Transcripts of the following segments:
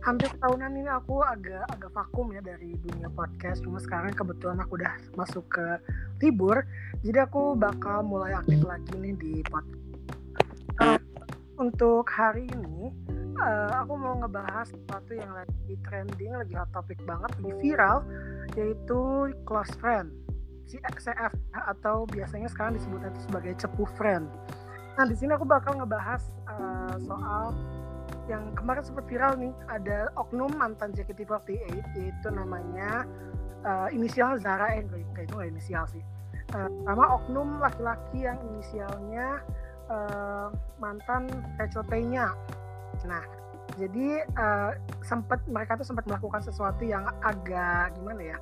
hampir tahunan ini aku agak agak vakum ya dari dunia podcast. Cuma sekarang kebetulan aku udah masuk ke libur jadi aku bakal mulai aktif lagi nih di podcast uh, untuk hari ini uh, aku mau ngebahas sesuatu yang lagi trending lagi hot topic banget lagi viral yaitu close friend CF atau biasanya sekarang disebutnya itu sebagai cepu friend. Nah di sini aku bakal ngebahas uh, soal yang kemarin sempat viral nih ada oknum mantan JKT48 yaitu namanya uh, inisial Zara eh kayak itu gak inisial sih. Uh, sama oknum laki-laki yang inisialnya uh, mantan PCT-nya nah jadi uh, sempat mereka tuh sempat melakukan sesuatu yang agak gimana ya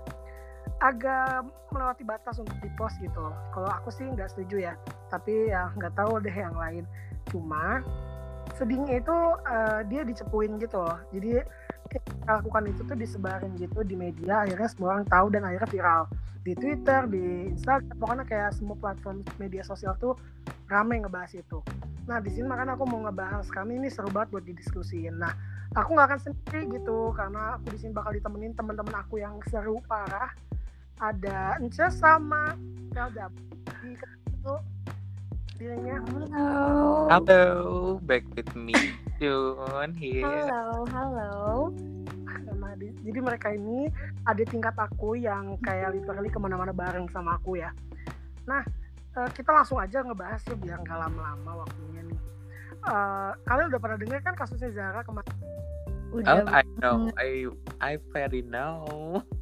agak melewati batas untuk di post gitu. Kalau aku sih nggak setuju ya tapi ya nggak tahu deh yang lain. Cuma sedihnya itu uh, dia dicepuin gitu loh. Jadi lakukan itu tuh disebarin gitu di media akhirnya semua orang tahu dan akhirnya viral. Di Twitter di Instagram pokoknya kayak semua platform media sosial tuh rame ngebahas itu. Nah di sini makanya aku mau ngebahas kami ini seru banget buat didiskusiin. Nah aku nggak akan sendiri gitu karena aku di sini bakal ditemenin teman-teman aku yang seru parah. Ada Ence sama Kelda di itu Halo. Halo, back with me Jun here. Halo, halo. Jadi mereka ini ada tingkat aku yang kayak literally ke mana-mana bareng sama aku ya. Nah, uh, kita langsung aja ngebahas ya biar nggak lama-lama waktunya nih. Uh, kalian udah pernah dengar kan kasusnya Zara kemarin? Udah. Oh, I know. I I very know.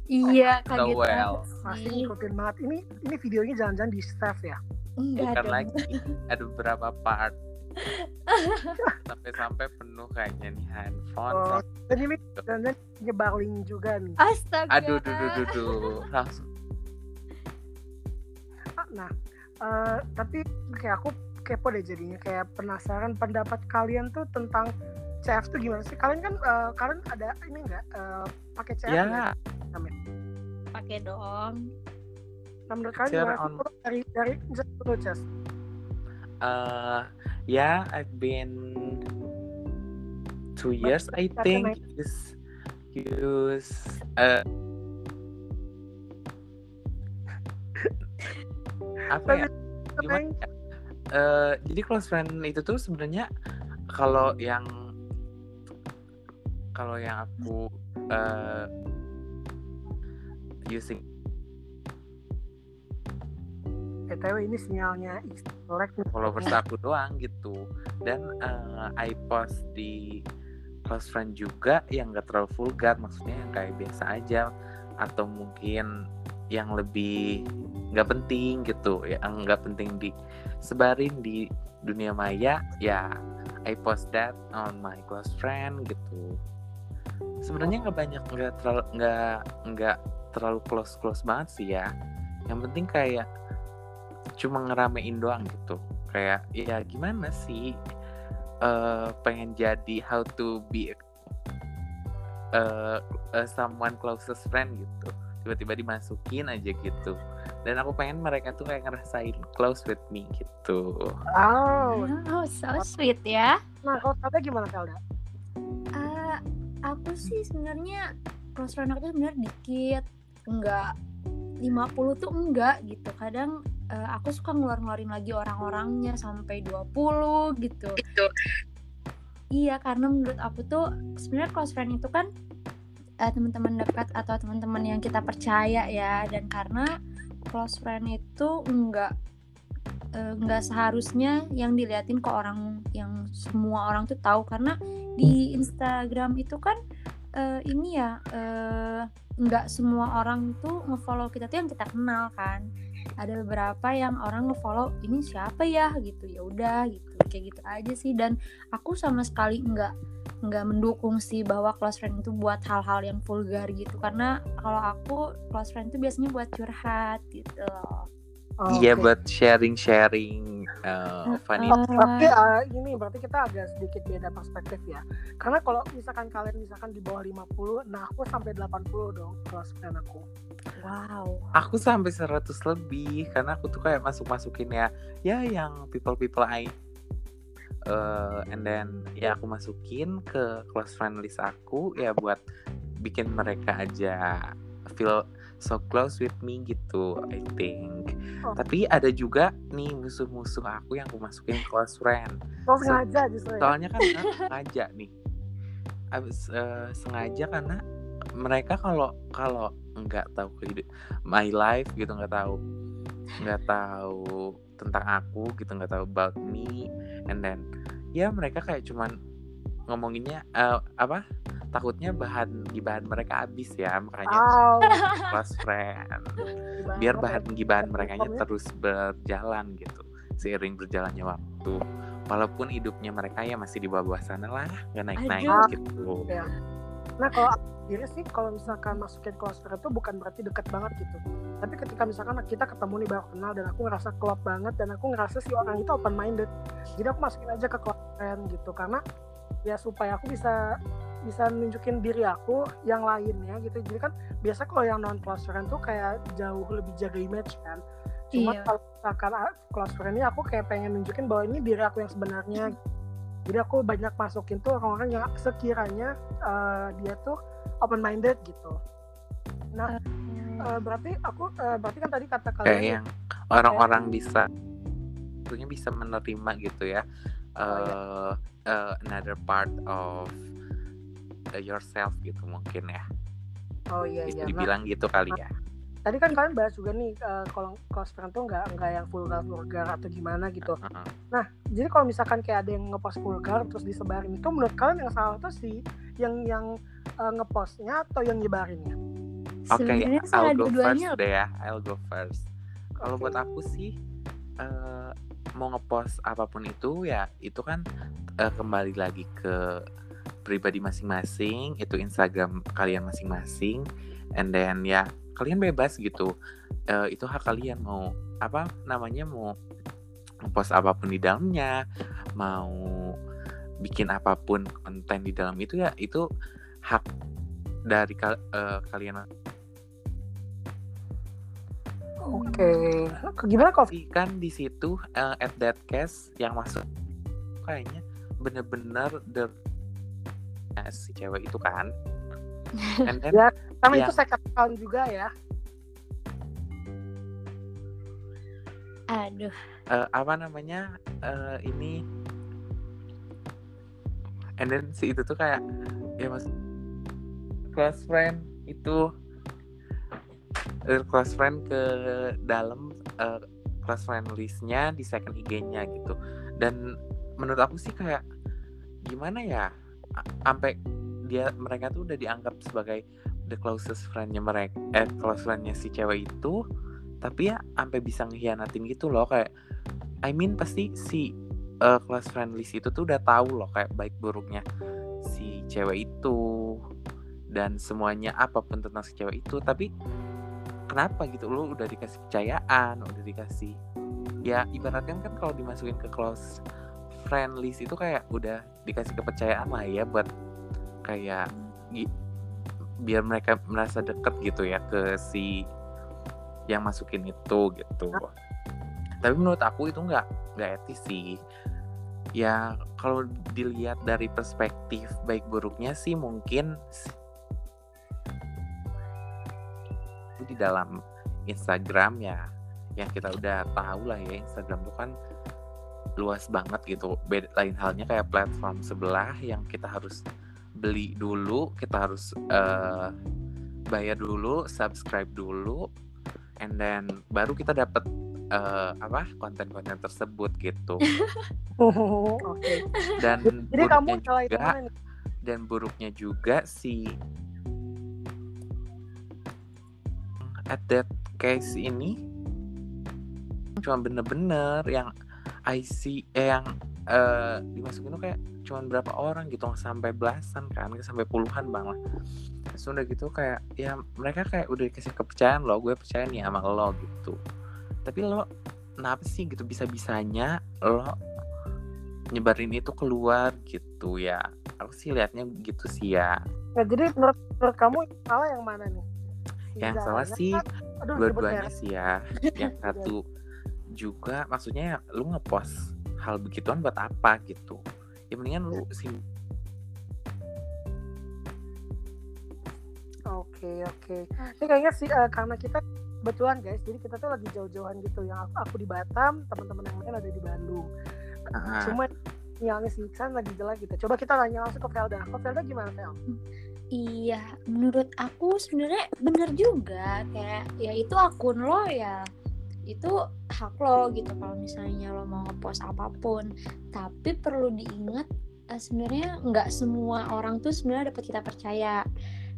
Iya, kaget so well. Pasti ngikutin banget. Ini ini videonya jangan-jangan di staff ya? Enggak Bukan lagi. Ada beberapa part. Sampai-sampai penuh kayaknya nih handphone oh, dan ini dan nyebaling juga nih. Astaga. Aduh duh duh duh, duh. langsung. Ah, nah uh, tapi kayak aku kepo deh jadinya. Kayak penasaran pendapat kalian tuh tentang CF tuh gimana sih? Kalian kan uh, kalian ada ini enggak uh, pakai CF ya. pakai dong Nah, menurut kalian on... dari dari just dulu just. Uh, yeah, I've been two years, I think. Use use uh, apa ya? Gimana? Ya? Uh, jadi close friend itu tuh sebenarnya kalau yang kalau yang aku uh, using btw ini sinyalnya jelek followers aku doang gitu. Dan uh, I post di close friend juga yang gak terlalu vulgar maksudnya yang kayak biasa aja. Atau mungkin yang lebih nggak penting gitu ya nggak penting di sebarin di dunia maya ya I post that on my close friend gitu. Sebenarnya nggak banyak nggak terlalu nggak nggak terlalu close close banget sih ya. Yang penting kayak cuma ngeramein doang gitu. Kayak ya gimana sih uh, pengen jadi how to be uh, uh, someone closest friend gitu. Tiba-tiba dimasukin aja gitu. Dan aku pengen mereka tuh kayak ngerasain close with me gitu. Oh. Oh so sweet ya. Nah kalau kata gimana Kalda uh, aku sih sebenarnya close friend aku sebenarnya dikit. Enggak 50 tuh enggak gitu. Kadang uh, aku suka ngeluarin lagi orang-orangnya sampai 20 gitu. Itu. Iya, karena menurut aku tuh sebenarnya close friend itu kan uh, teman-teman dekat atau teman-teman yang kita percaya ya dan karena close friend itu enggak uh, enggak seharusnya yang diliatin ke orang yang semua orang tuh tahu karena di Instagram itu kan uh, ini ya uh, nggak semua orang tuh ngefollow kita tuh yang kita kenal kan. Ada beberapa yang orang ngefollow ini siapa ya? Gitu ya udah gitu. Kayak gitu aja sih. Dan aku sama sekali nggak nggak mendukung sih bahwa close friend itu buat hal-hal yang vulgar gitu. Karena kalau aku close friend itu biasanya buat curhat gitu loh Oh, iya okay. buat sharing-sharing uh, funny. Oh, berarti uh, ini berarti kita agak sedikit beda perspektif ya. Karena kalau misalkan kalian misalkan di bawah 50, nah aku sampai 80 dong close friend aku. Wow. Aku sampai 100 lebih karena aku tuh kayak masuk-masukin ya ya yang people-people I uh, and then ya aku masukin ke close friend list aku ya buat bikin mereka aja feel so close with me gitu I think. Tapi ada juga nih musuh-musuh aku yang aku masukin close friend. Oh, sengaja justru ya? soalnya kan sengaja nih. Abis uh, sengaja karena mereka kalau kalau nggak tahu hidup my life gitu nggak tahu nggak tahu tentang aku gitu nggak tahu about me and then ya mereka kayak cuman ngomonginnya uh, apa takutnya bahan gibahan mereka habis ya makanya oh. close friend. Biar bahan gibahan mereka terus berjalan gitu seiring berjalannya waktu. Walaupun hidupnya mereka ya masih di bawah sana lah nggak naik naik gitu. Ya. nah kalau diri sih kalau misalkan masukin close friend itu bukan berarti deket banget gitu. Tapi ketika misalkan kita ketemu nih baru kenal dan aku ngerasa klop banget dan aku ngerasa si orang itu open minded jadi aku masukin aja ke close friend gitu. Karena ya supaya aku bisa bisa nunjukin diri aku yang lainnya gitu. Jadi kan biasa kalau yang non close friend tuh kayak jauh lebih jaga image kan. Cuma iya. kalau misalkan close friend ini aku kayak pengen nunjukin bahwa ini diri aku yang sebenarnya. Jadi aku banyak masukin tuh orang-orang yang sekiranya uh, dia tuh open minded gitu. Nah uh, berarti aku uh, berarti kan tadi kata kalian kayak yang orang-orang bisa tentunya bisa menerima gitu ya. Uh, oh, iya. uh, another part of yourself gitu mungkin ya oh iya bisa iya dibilang nah, gitu kali ya tadi kan kalian bahas juga nih uh, kalau close friend tuh nggak nggak yang vulgar vulgar atau gimana gitu uh -huh. nah jadi kalau misalkan kayak ada yang ngepost vulgar terus disebarin itu menurut kalian yang salah tuh si yang yang uh, ngepostnya atau yang nyebarinnya? Oke, okay, I'll go first deh ya. I'll go first. Kalau okay. buat aku sih uh, mau ngepost apa pun itu ya itu kan uh, kembali lagi ke pribadi masing-masing, itu Instagram kalian masing-masing, and then ya kalian bebas gitu. Uh, itu hak kalian mau apa namanya mau ngepost apa pun di dalamnya, mau bikin apa pun konten di dalam itu ya itu hak dari kal uh, kalian Oke, okay. gimana kok? Kan di situ uh, at that case yang masuk kayaknya bener-bener the si cewek itu kan. And then, ya, sama ya, itu second account juga ya. Aduh. Uh, apa namanya? Uh, ini and then si itu tuh kayak ya mas close friend itu uh, close friend ke dalam uh, close friend listnya di second IG-nya gitu dan menurut aku sih kayak gimana ya sampai dia mereka tuh udah dianggap sebagai the closest friendnya mereka eh close friendnya si cewek itu tapi ya sampai bisa ngehianatin gitu loh kayak I mean pasti si uh, close friend list itu tuh udah tahu loh kayak baik buruknya si cewek itu dan semuanya apa pun tentang si cewek itu tapi kenapa gitu? Lo udah dikasih kepercayaan udah dikasih ya ibaratkan kan kalau dimasukin ke close friend itu kayak udah dikasih kepercayaan lah ya buat kayak biar mereka merasa deket gitu ya ke si yang masukin itu gitu. Tapi menurut aku itu nggak nggak etis sih. Ya kalau dilihat dari perspektif baik buruknya sih mungkin di dalam Instagram ya yang kita udah tahu lah ya Instagram tuh kan luas banget gitu. Beda lain halnya kayak platform sebelah yang kita harus beli dulu kita harus uh, bayar dulu subscribe dulu and then baru kita dapat uh, apa konten-konten tersebut gitu. Oh, okay. dan Jadi kamu juga dan buruknya juga si at that case ini cuma bener-bener yang IC eh, yang uh, dimasukin tuh kayak cuma berapa orang gitu sampai belasan kan sampai puluhan bang lah. Sudah gitu kayak ya mereka kayak udah dikasih kepercayaan lo gue percaya nih sama lo gitu. Tapi lo kenapa sih gitu bisa bisanya lo nyebarin itu keluar gitu ya? Aku sih liatnya gitu sih ya. Ya jadi menurut, menurut kamu salah yang mana nih? Yang salah sih dua-duanya sih ya. Yang satu juga maksudnya lu ngepost hal begituan buat apa gitu ya mendingan lu sim Oke oke. Ini kayaknya sih eh, karena kita kebetulan guys, jadi kita tuh lagi jauh-jauhan gitu. Yang aku, aku di Batam, teman-teman yang lain ada di Bandung. Ah, Cuma sinyalnya si Iksan lagi jelek gitu. Coba kita tanya langsung ke Felda. Kok Felda gimana Fel? Iya, menurut aku sebenarnya bener juga kayak ya itu akun lo ya itu hak lo gitu kalau misalnya lo mau ngepost apa pun. Tapi perlu diingat eh, sebenarnya nggak semua orang tuh sebenarnya dapat kita percaya.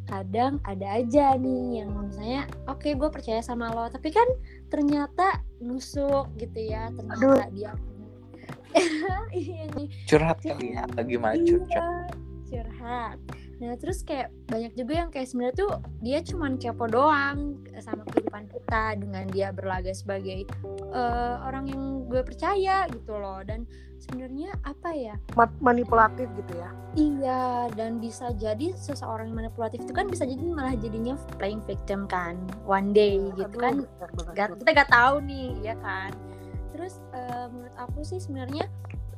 Kadang ada aja nih yang misalnya oke gue percaya sama lo. Tapi kan ternyata nusuk gitu ya ternyata dia iya nih. Curhat kali ya atau gimana? Curhat Iya, curhat. Nah terus kayak banyak juga yang kayak sebenarnya tuh dia cuman kepo doang sama kehidupan kita dengan dia berlaga sebagai eh, orang yang gue percaya gitu loh dan sebenarnya apa ya Ma- manipulatif gitu ya? iya dan bisa jadi seseorang yang manipulatif itu kan bisa jadi malah jadinya playing victim kan one day gitu Aduh, kan benar banget. Gak- kita gak tahu nih ya kan terus eh, menurut aku sih sebenarnya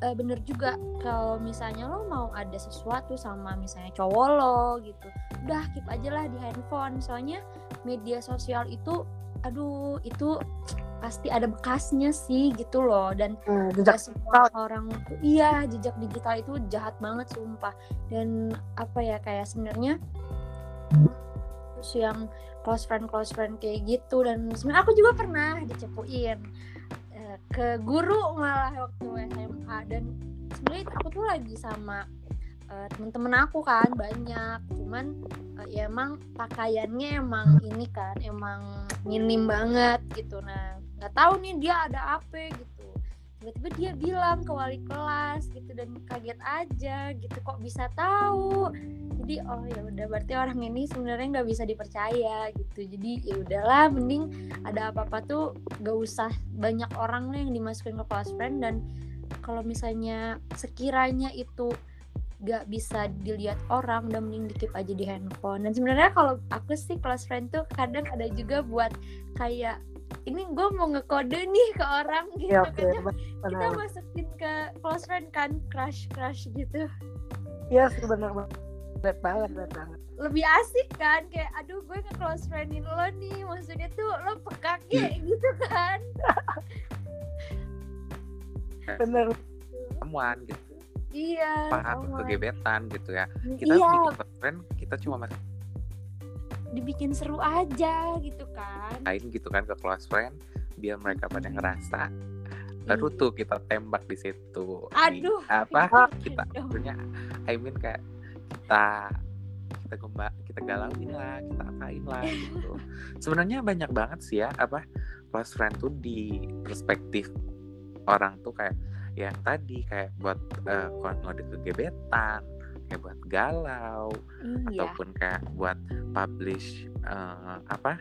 eh, bener juga kalau misalnya lo mau ada sesuatu sama misalnya cowok lo gitu udah keep aja lah di handphone. Soalnya media sosial itu aduh itu pasti ada bekasnya sih gitu loh. Dan Hmm, jejak semua orang tuh iya jejak digital itu jahat banget sumpah. Dan apa ya kayak sebenarnya terus yang close friend close friend kayak gitu. Dan sebenarnya aku juga pernah dicepuin ke guru malah waktu SMA dan sebenarnya aku tuh lagi sama eh, temen-temen aku kan banyak. Cuman eh, ya emang pakaiannya emang ini kan emang minim banget gitu. Nah nggak tahu nih dia ada apa gitu tiba-tiba dia bilang ke wali kelas gitu dan kaget aja gitu kok bisa tahu? Jadi oh ya udah berarti orang ini sebenarnya nggak bisa dipercaya gitu. Jadi ya udahlah mending ada apa-apa tuh gak usah banyak orang yang dimasukin ke close friend dan kalau misalnya sekiranya itu gak bisa dilihat orang udah mending dikip aja di handphone. Dan sebenarnya kalau aku sih close friend tuh kadang ada juga buat kayak ini gue mau ngekode nih ke orang gitu Ya benar. kita masukin ke close friend kan crush crush gitu Iya sih benar banget. Berat banget, berat banget. lebih asik kan kayak aduh gue nge close friendin lo nih maksudnya tuh lo peka kayak gitu kan Bener. temuan gitu iya paham kegebetan gitu ya kita iya bikin close friend kita cuma dibikin seru aja gitu kan. Masain gitu kan ke close friend biar mereka pada ngerasa baru Iya. tuh kita tembak di situ. Di- Aduh. apa? Kita maksudnya I mean kayak kita kita gemba kita galauin lah kita apain lah gitu. Sebenarnya banyak banget sih ya apa close friend tuh di perspektif orang tuh kayak yang tadi kayak buat eh, ngode kegebetan kayak buat galau iya ataupun kayak buat publish eh, apa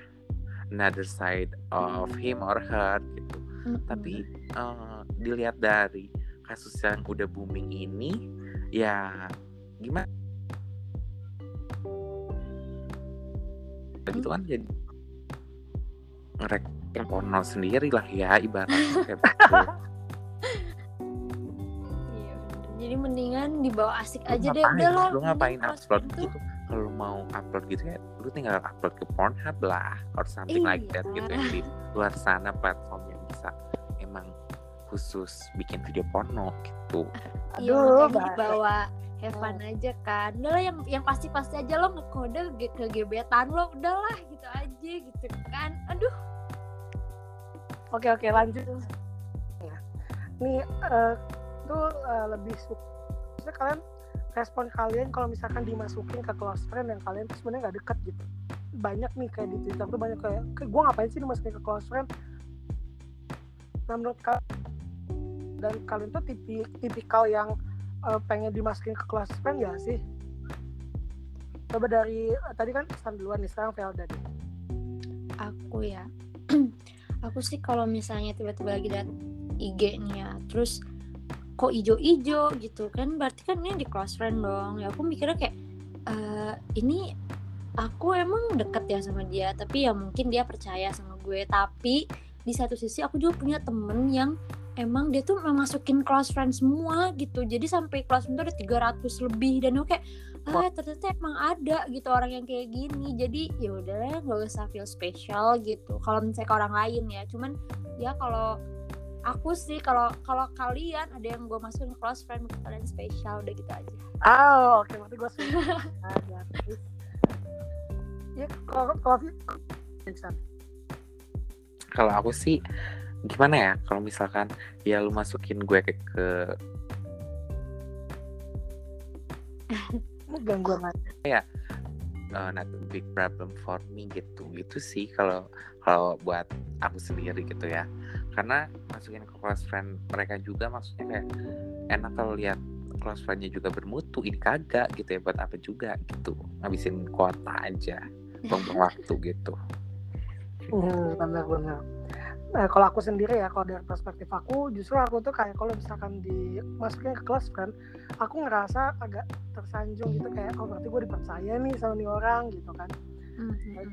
another side of him or her gitu Mm-mm. tapi eh, dilihat dari kasus yang udah booming ini ya gimana gitu kan jadi ngerek porno sendiri lah ya ibaratnya kayak gitu. jadi mendingan dibawa asik Lu aja deh ngapain? udah lah lu ngapain upload tuh gitu kalau mau upload gitu ya lu tinggal upload ke Pornhub lah or something like that Iya. gitu yang di luar sana platform yang bisa emang khusus bikin video porno gitu Iya, Aduh, Mbak. dibawa have fun aja kan udahlah yang yang pasti-pasti aja lo ngekode ge- ke gebetan lo udahlah gitu aja gitu kan aduh Oke oke lanjut. Nih eh, itu eh, lebih suka. Kalian respon kalian kalau misalkan dimasukin ke close friend yang kalian tuh sebenarnya nggak dekat gitu. Banyak nih kayak di Twitter tuh banyak kayak, gue ngapain sih dimasukin ke close friend? Nah menurut kalian dan kalian tuh tipi, tipikal yang eh, pengen dimasukin ke close friend ya sih? Coba dari eh, tadi kan Stan duluan nih sekarang Velda deh. aku ya aku sih kalau misalnya tiba-tiba lagi liat IG nih ya terus kok ijo-ijo gitu. Kan berarti kan ini di close friend dong. Ya aku mikirnya kayak eh ini aku emang deket ya sama dia tapi ya mungkin dia percaya sama gue. Tapi di satu sisi aku juga punya temen yang emang dia tuh memasukin close friend semua gitu. Jadi sampai close friend tuh ada 300 lebih. Dan oke ah ternyata emang ada gitu orang yang kayak gini. Jadi ya udah nggak usah feel special gitu. Kalau misalnya ke orang lain ya. Cuman ya kalau aku sih kalau kalau kalian ada yang gue masukin close friend mungkin kalian spesial udah gitu aja oh oke okay. berarti gue ada ya kalau kalau kalau aku sih gimana ya kalau misalkan ya lu masukin gue ke, ke gangguan ya uh, not a big problem for me gitu. Gitu sih kalau kalau buat aku sendiri gitu ya. Karena masukin ke close friend mereka juga maksudnya kayak enak kalau lihat close friendnya juga bermutu ini kagak gitu ya buat apa juga gitu. Ngabisin kuota aja buang waktu gitu. Hmm, benar-benar Nah, kalau aku sendiri ya, kalau dari perspektif aku, justru aku tuh kayak kalau misalkan dimasukin ke kelas kan, aku ngerasa agak tersanjung gitu kayak, oh berarti gue dipercaya nih sama nih orang gitu kan. Mm-hmm.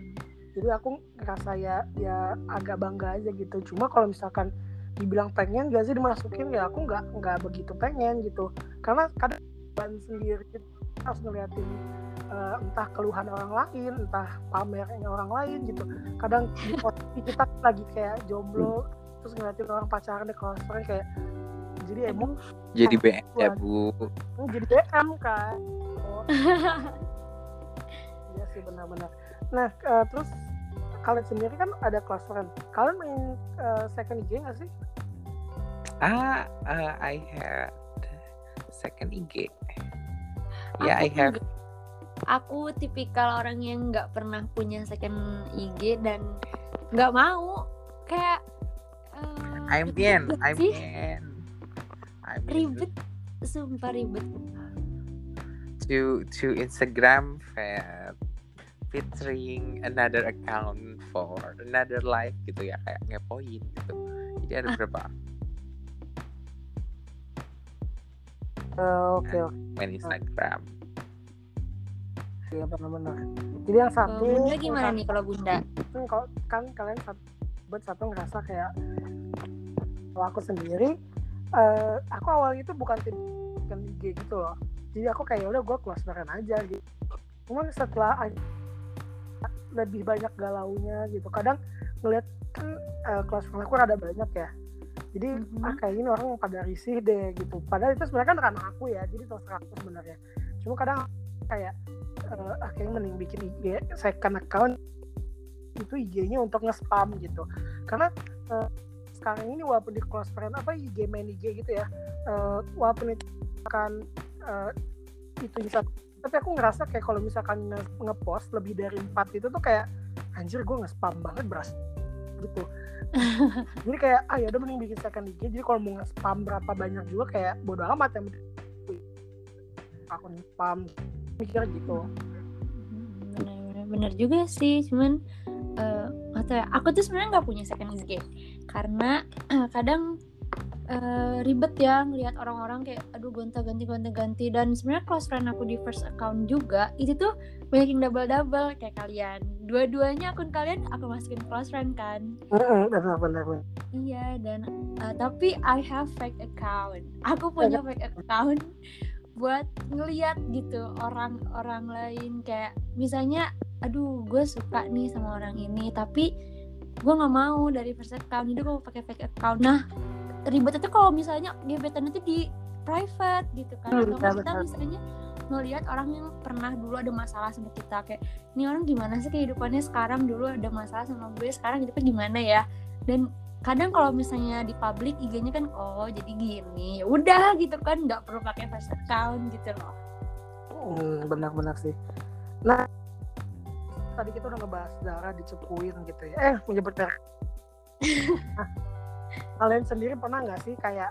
Jadi aku ngerasa ya ya agak bangga aja gitu. Cuma kalau misalkan dibilang pengen gak sih dimasukin ya aku nggak nggak begitu pengen gitu. Karena kadang sendiri gitu, harus ngeliatin uh, entah keluhan orang lain, entah pamernya orang lain gitu. Kadang di posisi kita lagi kayak jomblo, terus ngeliatin orang pacaran di kosan kayak jadi emang jadi BM ya bu. Hmm, jadi BM kan. Oh. iya sih benar-benar. Nah uh, terus kalian sendiri kan ada kelas friend kalian main uh, second IG nggak sih? Ah uh, I had second IG yeah, I have. aku tipikal orang yang nggak pernah punya second IG dan nggak mau. Kayak uh, I'm in I'm in. I'm ribet sumpah ribet. To to Instagram feed featuring another account for another life gitu ya kayak ngepoin gitu. Jadi ada berapa uh, oke okay, oke okay. main Instagram Iya benar-benar. Jadi yang satu. Oh, bunda gimana nih kalau bunda? Hmm, kalau kan kalian satu, buat satu ngerasa kayak kalau aku sendiri, uh, aku awalnya itu bukan tim kan IG gitu loh. Jadi aku kayak ya udah gue kelas bareng aja gitu. Cuman setelah lebih banyak galaunya gitu. Kadang ngeliat kan uh, kelas aku ada banyak ya. Jadi mm-hmm. ah, kayak ini orang pada risih deh gitu. Padahal itu sebenarnya kan karena aku ya. Jadi terserah aku sebenarnya. Cuma kadang kayak uh, akhirnya mending bikin IG second account itu IG-nya untuk nge-spam gitu karena uh, sekarang ini walaupun di close friend apa IG main IG gitu ya uh, walaupun itu akan uh, itu bisa tapi aku ngerasa kayak kalau misalkan nge-post lebih dari empat itu tuh kayak anjir gue nge-spam banget beras gitu. Jadi kayak ah ya udah mending bikin second IG jadi kalau mau nge-spam berapa banyak juga kayak bodo amat yang akun spam mikir gitu. Bener, bener juga sih cuman uh, atau ya aku tuh sebenarnya nggak punya second IG karena uh, kadang uh, ribet ya ngelihat orang-orang kayak aduh gonta ganti gonta ganti. Dan sebenarnya close friend aku di first account juga itu tuh banyak yang double double kayak kalian. Dua-duanya akun kalian aku masukin close friend kan. Benar iya dan uh, tapi I have fake account. Aku punya fake account buat ngeliat gitu orang-orang lain kayak misalnya aduh gue suka nih sama orang ini tapi gue nggak mau dari first account jadi gue pakai fake account. Nah ribet itu kalau misalnya gebetan itu di private gitu kan. Hmm, atau kita misalnya ngelihat orang yang pernah dulu ada masalah sama kita kayak ini orang gimana sih kehidupannya sekarang? Dulu ada masalah sama gue sekarang hidupnya gimana ya? Dan kadang kalau misalnya di publik IG-nya kan oh jadi gini. Ya udah gitu kan nggak perlu pakai first account gitu loh. Hmm, benar-benar sih. Nah tadi kita udah ngebahas darah dicepuin gitu ya. Eh menyebut merek nah, kalian sendiri pernah nggak sih kayak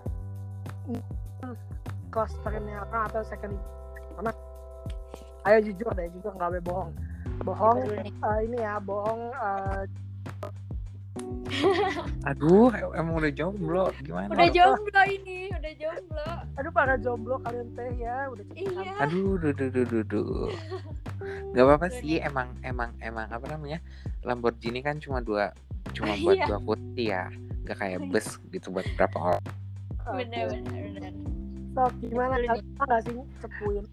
clusternya apa atau second pernah ayo jujur deh jujur nggak boleh bohong bohong uh, ini ya bohong uh, Aduh, emang udah jomblo gimana? Udah jomblo ini, udah jomblo. Aduh para jomblo kalian teh ya, udah Iya. Aduh, duh, duh, duh, duh, duh. Gak apa-apa sih, emang emang emang apa namanya? Lamborghini kan cuma dua cuma buat iya. dua putih ya. Gak kayak bus gitu buat berapa orang bener bener bener So, gimana? Nih. Pernah nggak sih cepuin?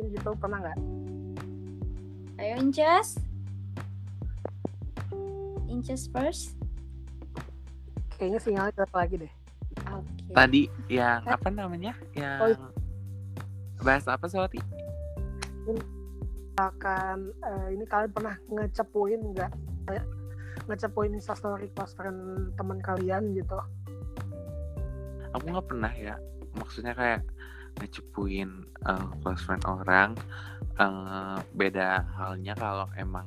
Gitu, pernah nggak? ayo Inces Inces first Kayaknya sinyalnya jelek lagi deh. oke tadi yang apa namanya yang Oh, bahas apa Swati Misalkan eh, ini kalian pernah ngecepuin nggak? Kayak ngecepuin instastory close friend teman kalian gitu. aku nggak pernah ya maksudnya kayak ngecepuin eh, close friend orang eh, beda halnya kalau emang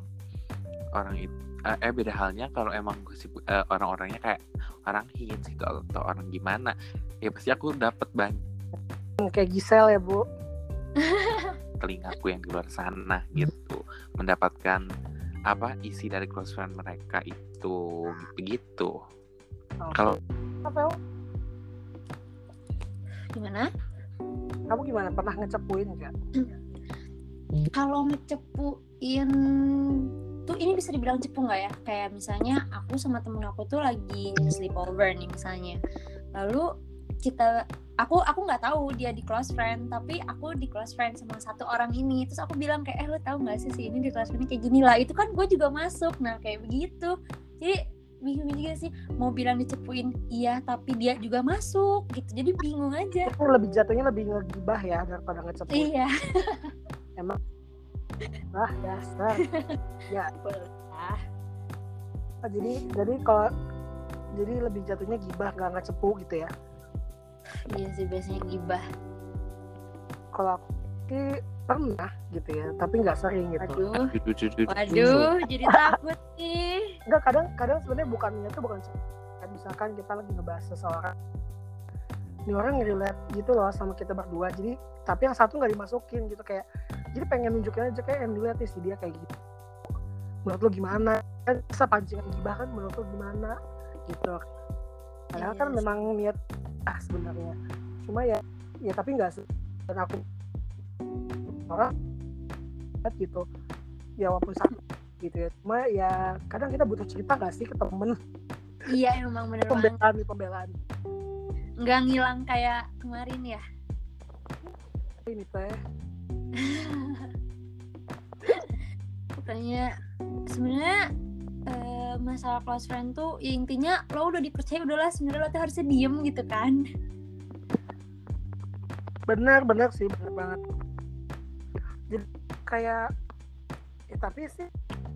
orang itu eh beda halnya kalau emang gosip eh, orang-orangnya kayak orang hits gitu atau orang gimana ya pasti aku dapat banyak Hmm, Kayak Gisel ya, Bu. telingaku yang di luar sana gitu mendapatkan apa isi dari close friend mereka itu begitu. Kalau Apa, gimana? Kamu gimana? Pernah ngecepuin nggak? kalau ngecepuin tuh ini bisa dibilang cepu nggak ya? Kayak misalnya aku sama temen aku tuh lagi sleepover nih misalnya. Lalu kita aku aku nggak tahu dia di close friend tapi aku di close friend sama satu orang ini. Terus aku bilang kayak eh lo tahu nggak sih si ini di close friend kayak gini lah? Itu kan gue juga masuk. Nah kayak begitu. Jadi bingung juga sih. Mau bilang dicepuin iya tapi dia juga masuk gitu. Jadi bingung aja. Itu lebih jatuhnya lebih ngegibah ya daripada ngecepuin. iya. Ah, dasar. ah Ah, jadi jadi kalau jadi lebih jatuhnya gibah nggak ngecepu gitu ya. Iya sih biasanya gibah Kalau aku sih pernah gitu ya, tapi nggak sering gitu. Aduh, waduh, jadi takut nih. Enggak kadang kadang sebenarnya bukannya tuh bukan kan misalkan kita lagi ngebahas seseorang. Ini orang relate gitu loh sama kita berdua jadi tapi yang satu nggak dimasukin gitu kayak jadi pengen nunjukin aja kayak yang dilihat nih si dia kayak gitu. Menurut lo gimana? Kan bisa pancingan gibah kan menurut lo gimana? Gitu. Padahal Iya kan sih. memang niat ah sebenarnya. Cuma ya ya tapi nggak dan aku orang gitu. Ya walaupun sama gitu ya. Cuma ya kadang kita butuh cerita gak sih ke temen? Iya, emang bener banget. pembelaan nih pembelaan. Nggak ngilang kayak kemarin ya. ini teh. Pokoknya sebenarnya eh, masalah close friend tuh ya intinya lo udah dipercaya udahlah sebenarnya lo tuh harusnya diem gitu kan. bener bener sih bener banget jadi kayak ya tapi sih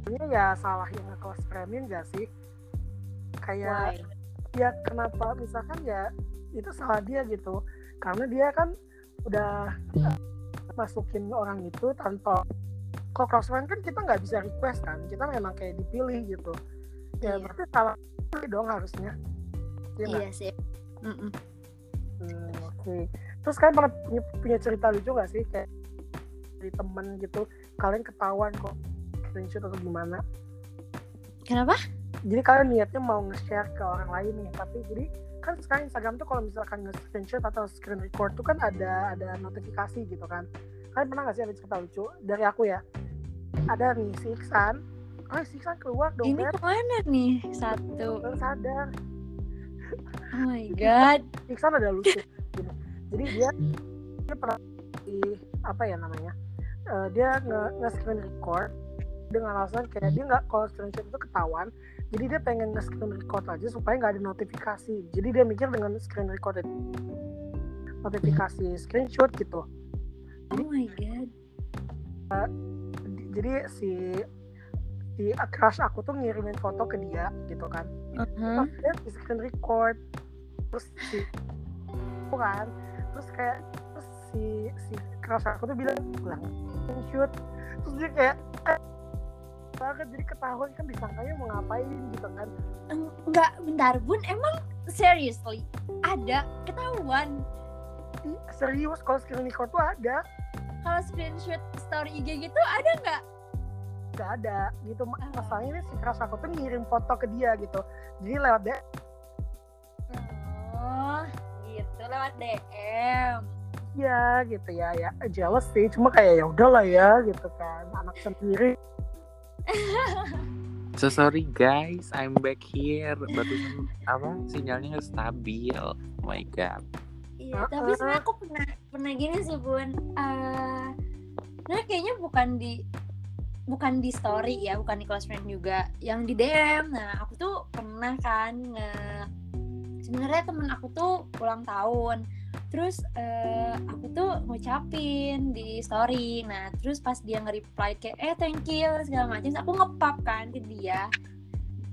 ini ya salah yang nge-close friendin gak sih kayak Why? ya kenapa misalkan ya itu salah dia gitu karena dia kan udah uh, masukin orang itu tanpa kalau close friend kan kita nggak bisa request kan kita memang kayak dipilih gitu ya Iya. berarti salah dia dong harusnya Iya nggak? Iya sih. Mm-mm. Hmm, oke terus kalian pernah punya, punya cerita lucu gak sih kayak dari temen gitu kalian ketahuan kok screenshot atau gimana Kenapa? jadi kalian niatnya mau nge-share ke orang lain nih tapi jadi kan sekarang Instagram tuh kalau misalkan nge-screenshot atau screen record tuh kan ada ada notifikasi gitu kan kalian pernah gak sih ada cerita lucu dari aku ya ada nih si Iksan oh si Iksan keluar dong Ini ke mana nih? Satu. baru sadar Oh my god. Iksan ada lucu jadi dia dia pernah di apa ya namanya Eh, dia nge, nge screen record dengan alasan kayak dia nggak kalau screenshot itu ketahuan jadi dia pengen nge screen record aja supaya nggak ada notifikasi jadi dia mikir dengan screen record itu notifikasi screenshot gitu Oh my god. Di- jadi si si crush aku tuh ngirimin foto ke dia gitu kan Uh-huh. Terus dia di screen record terus si aku kan terus kayak terus si si crush aku tuh bilang bilang shoot terus dia kayak eh, banget jadi ketahuan kan disangkanya mau ngapain gitu kan Enggak, bentar bun. Emang seriously ada ketahuan serius kalau screen record tuh ada kalau screenshot story IG gitu ada nggak? Nggak ada gitu Ma- masalahnya ini si crush aku tuh ngirim foto ke dia gitu jadi lewat dia Oh, gitu lewat DM. ya gitu ya ya jealous sih cuma kayak ya udahlah ya gitu kan anak sendiri So sorry guys, I'm back here. Barusan apa sinyalnya nggak stabil. Oh my god. Iya, tapi sebenarnya aku pernah pernah gini sih bun. Uh, nah kayaknya bukan di bukan di story ya, bukan di close friend juga, yang di DM. Nah aku tuh pernah kan nge sebenarnya temen aku tuh ulang tahun. Terus uh, aku tuh ngucapin di story. Nah terus pas dia nge-reply kayak eh thank you segala macam aku ngepap kan ke dia.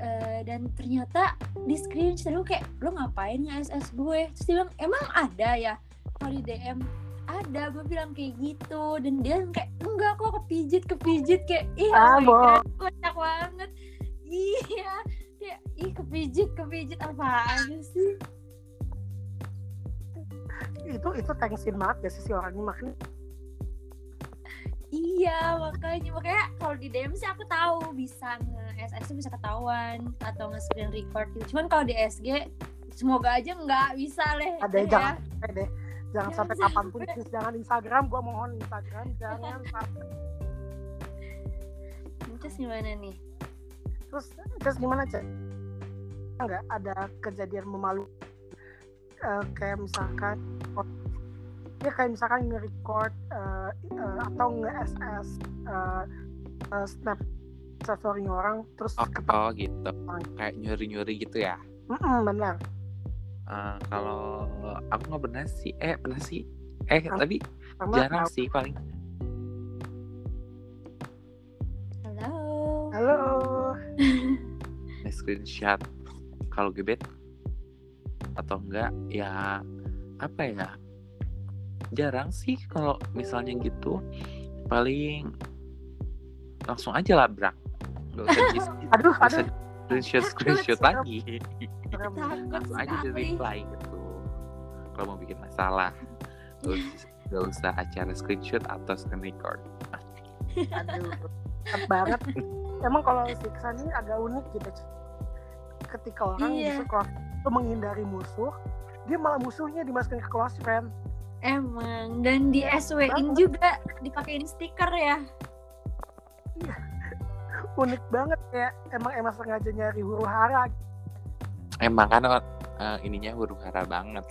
Uh, dan ternyata di screenshot lu kayak lu ngapain nge-SS gue? Terus dia bilang emang ada ya? Kalau di DM ada gue bilang kayak gitu. Dan dia kayak enggak kok kepijit kepijit. Kayak ih ah, oh kocak banget. Iya. Kayak ih kepijit kepijit. Apaan sih? Itu itu tensin banget ya sih si orang ini? Makanya Iya makanya. Makanya kalau di DM sih aku tahu bisa nge SS bisa ketahuan atau nge screen record gitu. Cuman kalau di SG semoga aja nggak bisa leh. Ada ya. jangan deh jangan ya, sampai kapan pun please jangan Instagram gua mohon Instagram. Jangan sampai. Terus gimana nih? Terus terus gimana cek? Enggak ada kejadian memalu uh, kayak misalkan ya kayak misalkan nge-record uh, uh, atau nge-SS uh, uh, snap story orang terus oh, oh gitu. kayak nyuri-nyuri gitu ya? Mm -mm, benar uh, kalau aku nggak pernah sih eh pernah sih. Eh Am tapi jarang sih paling. Halo. Halo. Screenshot kalau gebet atau enggak ya apa ya? Jarang sih kalau misalnya gitu. Paling langsung aja labrak. Gak usah aduh, aduh. Screenshot screenshot lagi. Langsung aja di reply gitu. Kalau mau bikin masalah terus gak usah acara screenshot atau screen record. Aduh banget. Emang kalau si kesannya agak unik gitu ketika orang iya. bisa menghindari musuh dia malah musuhnya dimasukin ke close friend. Emang dan di SW in juga dipakein stiker ya. Iya unik banget ya emang emang sengaja nyari huru hara emang kan uh, ininya huru hara banget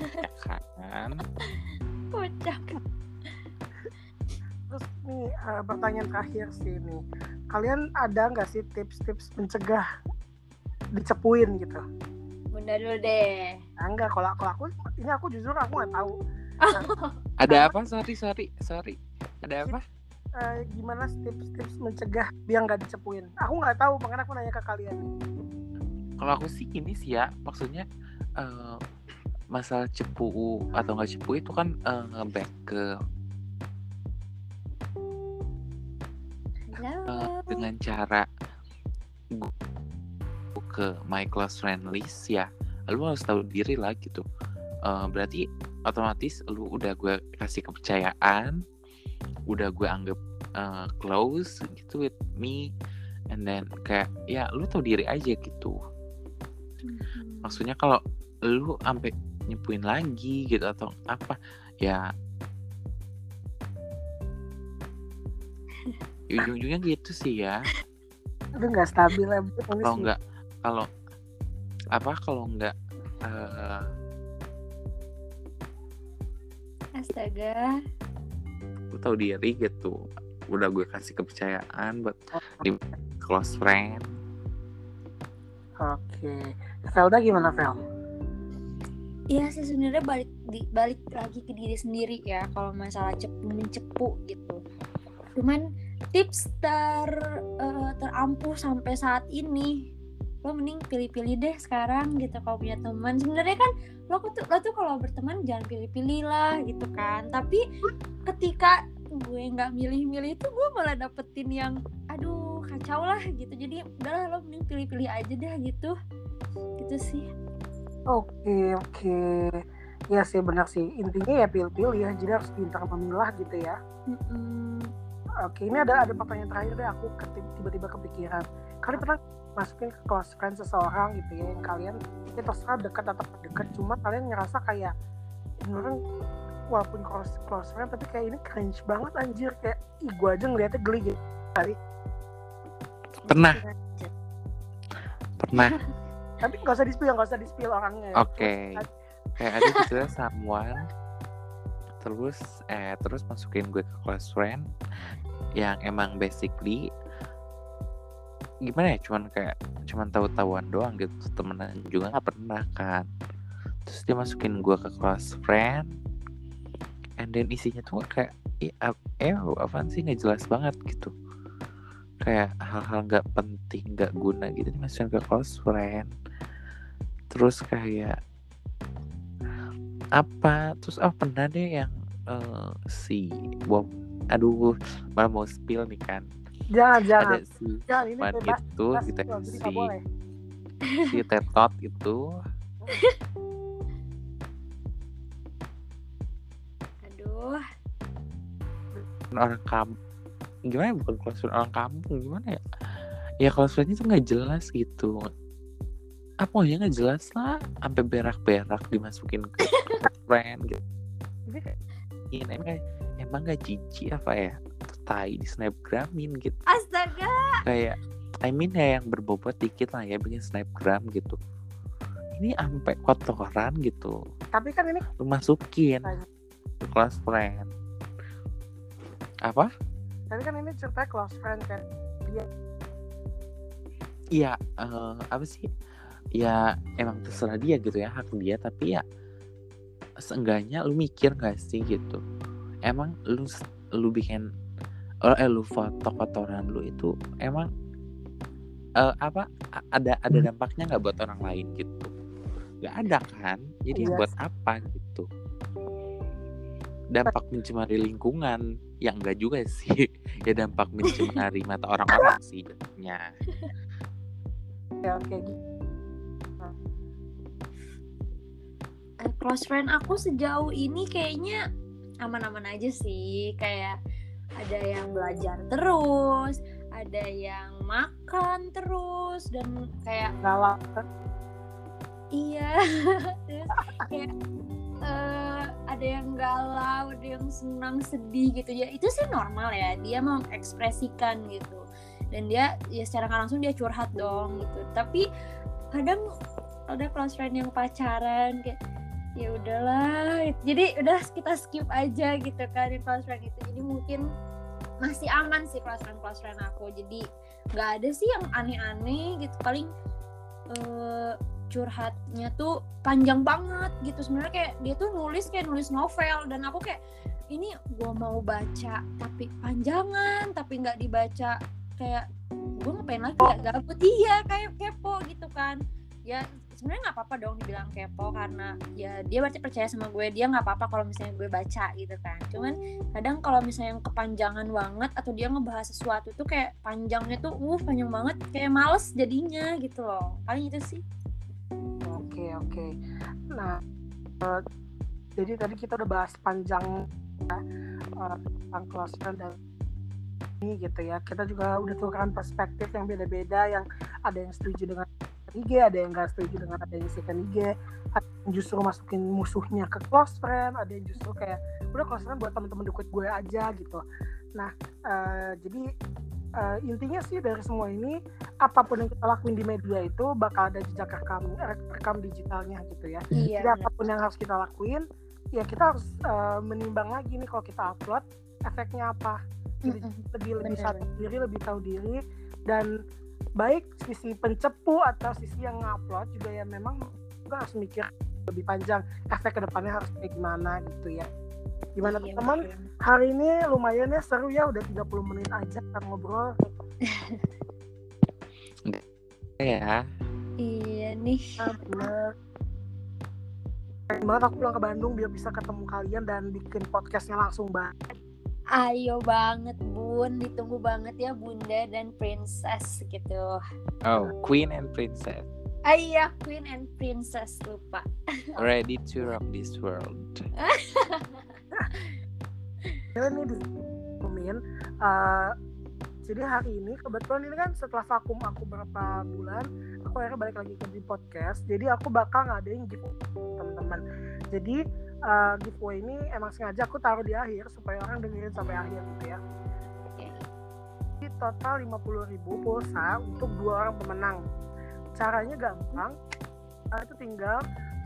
ya kan kocak terus nih uh, pertanyaan terakhir sih nih kalian ada nggak sih tips-tips mencegah dicepuin gitu Bunda dulu deh. Nah, enggak, kalau aku, aku ini aku jujur aku nggak tahu. Nah, ada apa? Sorry, sorry, sorry. Ada apa? Uh, gimana tips-tips mencegah biar nggak dicepuin? Aku nggak tahu, makanya aku nanya ke kalian. Kalau aku sih gini sih ya, maksudnya uh, masalah cepu atau nggak cepu itu kan uh, ngeback ke uh, dengan cara ke my close friend list ya lu harus tahu diri lah gitu uh, berarti otomatis lu udah gue kasih kepercayaan udah gue anggap uh, close gitu with me and then kayak ya lu tahu diri aja gitu. Mm-hmm. maksudnya kalau lu sampai nyepuin lagi gitu atau apa ya ujung-ujungnya gitu sih ya. Udah nggak stabil ya kalau nggak kalau apa kalau nggak uh, astaga tahu diri gitu udah gue kasih kepercayaan buat oh. di close friend oke okay. Felda gimana Fel? Iya sih sebenarnya balik di, balik lagi ke diri sendiri ya kalau masalah cepu mencepu gitu. Cuman tips ter uh, terampuh sampai saat ini lo mending pilih-pilih deh sekarang gitu kalau punya teman. Sebenarnya kan lo tuh lo tuh kalau berteman jangan pilih-pilih lah gitu kan. Tapi ketika gue nggak milih-milih itu gue malah dapetin yang aduh kacau lah gitu. Jadi udahlah lo mending pilih-pilih aja deh gitu. Gitu sih. Oke okay, oke. Okay. ya sih benar sih. Intinya ya pilih-pilih ya. Jadi harus pintar memilah gitu ya. Mm -mm. oke okay, ini ada ada pertanyaan terakhir deh. Aku tiba-tiba kepikiran kalian pernah masukin ke close friend seseorang gitu ya yang kalian ya terserah dekat atau dekat cuma kalian ngerasa kayak ini orang walaupun close close friend tapi kayak ini cringe banget anjir. Kayak ih gue aja ngeliatnya geli gitu kali. Pernah. Pernah. Tapi nggak usah di spill, nggak usah di spill orangnya. oke. Kayak ada gitu ya someone terus eh terus masukin gue ke close friend yang emang basically gimana ya cuman kayak cuman tahu-tahuan doang gitu temenan juga nggak pernah kan. Terus dia masukin gue ke close friend and then isinya tuh kayak eh, apaan sih nggak jelas banget gitu. Kayak hal-hal nggak penting nggak guna gitu dimasukin ke close friend. Terus kayak apa? Terus oh pernah deh yang eh, si Bob aduh malah mau spill nih kan Jangan, jangan. ada si Jangan, ini bebas. itu bebas kita si si Tetot itu. Aduh, orang kampung gimana ya, bukan friend orang kampung gimana ya? Ya friendnya tuh nggak jelas gitu. Apa ya nggak jelas lah. Sampai berak-berak dimasukin ke friend gitu. Ini emang emang gak jijik apa ya tai di snapgramin gitu astaga. kayak I mean ya yang berbobot dikit lah ya bikin snapgram gitu ini sampai kotoran gitu Tapi kan ini lu masukin ke close friend apa tapi kan ini cerita close friend kan. Iya, eh, apa sih? Ya emang terserah dia gitu ya, hak dia. Tapi ya seenggaknya lu mikir gak sih gitu. Emang lu lu bikin eh lu foto kotoran lu itu emang eh, apa ada ada dampaknya nggak buat orang lain gitu? Gak ada kan? Jadi Iya buat apa gitu? Dampak mencemari lingkungan yang enggak juga sih ya dampak mencemari mata orang-orang sih jadinya Ya, kayak gitu. Eh, close friend aku sejauh ini kayaknya aman-aman aja sih. Kayak ada yang belajar terus, ada yang makan terus dan kayak Galau. iya Terus kayak eh, ada yang galau, ada yang senang, sedih gitu ya. Itu sih normal ya. Dia mengekspresikan gitu. Dan dia ya secara nggak langsung dia curhat dong gitu. Tapi kadang ada close friend yang pacaran kayak ya udahlah jadi udah kita skip aja gitu kan yang close friend itu. Jadi mungkin masih aman sih close friend close friend aku. Jadi nggak ada sih yang aneh-aneh gitu. Paling eh, curhatnya tuh panjang banget gitu. Sebenarnya kayak dia tuh nulis kayak nulis novel. Dan aku kayak ini gua mau baca tapi panjangan tapi nggak dibaca. Kayak gue ngapain lagi ya gabut? Iya kayak kepo gitu kan ya sebenarnya nggak apa-apa dong dibilang kepo karena ya dia berarti percaya sama gue dia nggak apa-apa kalau misalnya gue baca gitu kan cuman kadang kalau misalnya yang kepanjangan banget atau dia ngebahas sesuatu tuh kayak panjangnya tuh uh panjang banget kayak males jadinya gitu loh paling itu sih Oke, oke. Nah, eh, jadi tadi kita udah bahas panjang ya, eh, tentang close friend dan ini gitu ya. Kita juga udah tukeran perspektif yang beda-beda yang ada yang setuju dengan IG, ada yang nggak setuju dengan ada yang sikan IG, ada yang justru masukin musuhnya ke close friend, ada yang justru kayak udah close friend buat teman-teman deket gue aja gitu. Nah, eh, jadi eh, intinya sih dari semua ini apa pun yang kita lakuin di media itu bakal ada jejak rekam rekam digitalnya gitu ya. iya Jadi apa pun yang harus kita lakuin, ya kita harus eh, menimbang lagi nih kalau kita upload efeknya apa. Jadi lebih lebih sadar diri, lebih tahu diri dan baik sisi pencepu atau sisi yang ngupload juga ya memang juga harus mikir lebih panjang efek ke depannya harus kayak gimana gitu ya. Gimana Iya, teman-teman? betul. Hari ini lumayan ya seru ya udah 30 menit aja kita ngobrol. ya iya nih bener. Banget aku pulang ke Bandung biar bisa ketemu kalian dan bikin podcastnya langsung banget. Ayo banget bun ditunggu banget ya bunda dan princess gitu oh queen and princess ah, iya queen and princess lupa ready to rock this world Ya nih di Min. eh, jadi hari ini kebetulan ini kan setelah vakum aku berapa bulan, aku akhirnya balik lagi ke di podcast. Jadi aku bakal ngadain giveaway teman-teman. Jadi eh, giveaway ini emang sengaja aku taruh di akhir supaya orang dengerin sampai akhir gitu ya. Jadi total 50.000 pulsa untuk dua orang pemenang. Caranya gampang. Uh, itu tinggal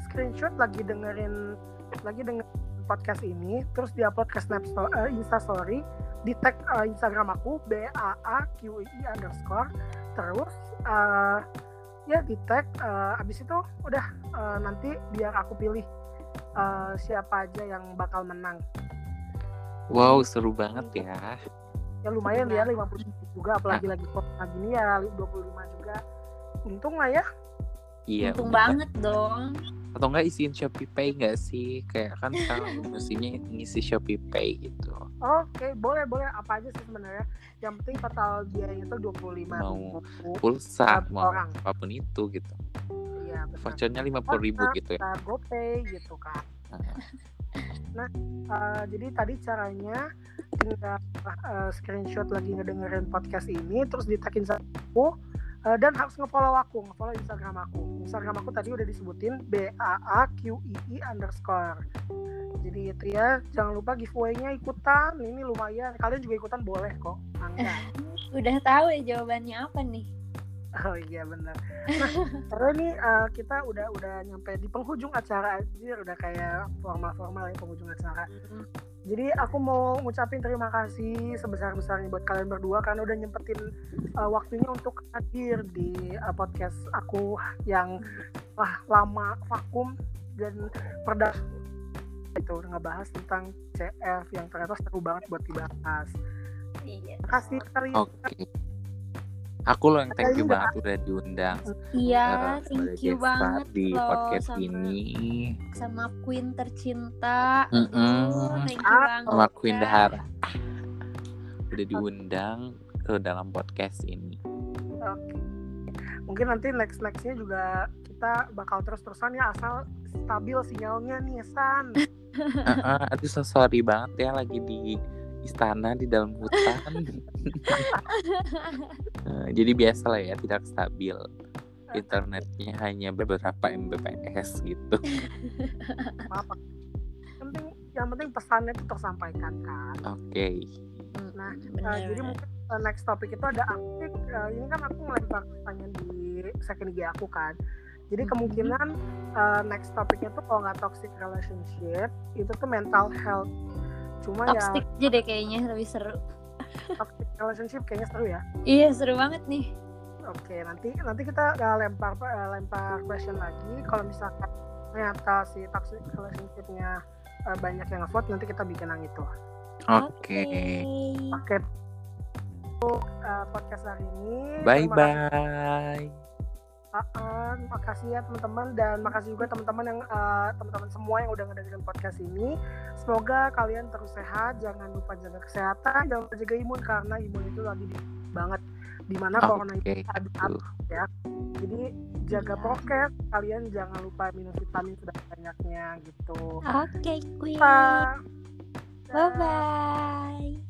screenshot lagi dengerin lagi dengerin podcast ini, terus diupload ke Snap uh, Insta Story, di tag uh, Instagram aku b a a q i underscore, terus uh, ya di tag uh, abis itu udah uh, nanti biar aku pilih uh, siapa aja yang bakal menang. Wow, seru banget ya. Ya lumayan ya 50 juga apalagi lagi lagi ini ya 25 juga. Untung lah ya. Iya. Untung bener. banget dong. Atau enggak isiin Shopee Pay nggak sih? Kayak kan sekarang mestinya ngisi Shopee Pay gitu. Oke, boleh boleh apa aja sih sebenarnya. Yang penting total biayanya itu 25 Mau ribu. Pulsa mau orang. apa pun itu gitu. Iya, benar. Vouchernya lima puluh ribu gitu ya. bisa GoPay gitu kan. Nah, Uh, jadi tadi caranya tinggal uh, screenshot lagi ngedengerin podcast ini terus ditakin aku uh, dan harus ngefollow aku ngefollow Instagram aku Instagram aku tadi udah disebutin b a a q i i underscore jadi itu ya jangan lupa giveaway-nya ikutan ini lumayan kalian juga ikutan boleh kok Angga Udah tahu ya jawabannya apa nih? Oh iya benar. Nah, karena nih uh, kita udah udah nyampe di penghujung acara aja udah kayak formal-formal ya penghujung acara. Jadi aku mau ngucapin terima kasih sebesar-besarnya buat kalian berdua karena udah nyempetin uh, waktunya untuk hadir di uh, podcast aku yang wah lama vakum dan perdana itu ngebahas tentang CF yang ternyata seru banget buat dibahas. Iya. Terima kasih kalian. Oke. Aku loh yang thank you banget udah diundang Iya, eh, thank you banget di loh podcast sama, ini sama Queen tercinta. Thank you Ah, banget. sama Queen ya. Dahara. Udah diundang ke dalam podcast ini. Oke. Mungkin nanti next nextnya juga kita bakal terus terusan ya asal stabil sinyalnya nih San. Heeh, aduh so sorry banget ya lagi di istana di dalam hutan. Eh, jadi biasa lah ya tidak stabil. Internetnya hanya beberapa Mbps gitu. Apa? Yang penting yang penting pesannya itu tersampaikan kan. Oke. Nah, Bener, Uh, jadi mungkin uh, next topik itu ada aktif. uh, ini kan aku ngelempar pertanyaan di second IG aku kan. Jadi kemungkinan uh, next topiknya tuh kalau nggak toxic relationship itu tuh mental health. Cuma toxic aja deh kayaknya lebih seru. ya toxic relationship kayaknya seru ya. Iya seru banget nih. Oke, nanti nanti kita uh, lempar uh, lempar question lagi. Kalau misalkan ternyata si toxic relationship-nya uh, banyak yang ngevote, nanti kita bikin yang itu. Oke. Oke. Untuk uh, podcast hari ini. Bye bye. Uh, makasih ya teman-teman dan makasih juga teman-teman yang uh, teman-teman semua yang udah ngedengerin podcast ini. Semoga kalian terus sehat, jangan lupa jaga kesehatan, jangan lupa jaga imun karena imun itu lagi di banget di mana corona Oke. itu ada Aduh. Jadi jaga Iya. prokes, kalian jangan lupa minum vitamin sebanyak-banyaknya gitu. Oke, Queen. Bye. Bye bye.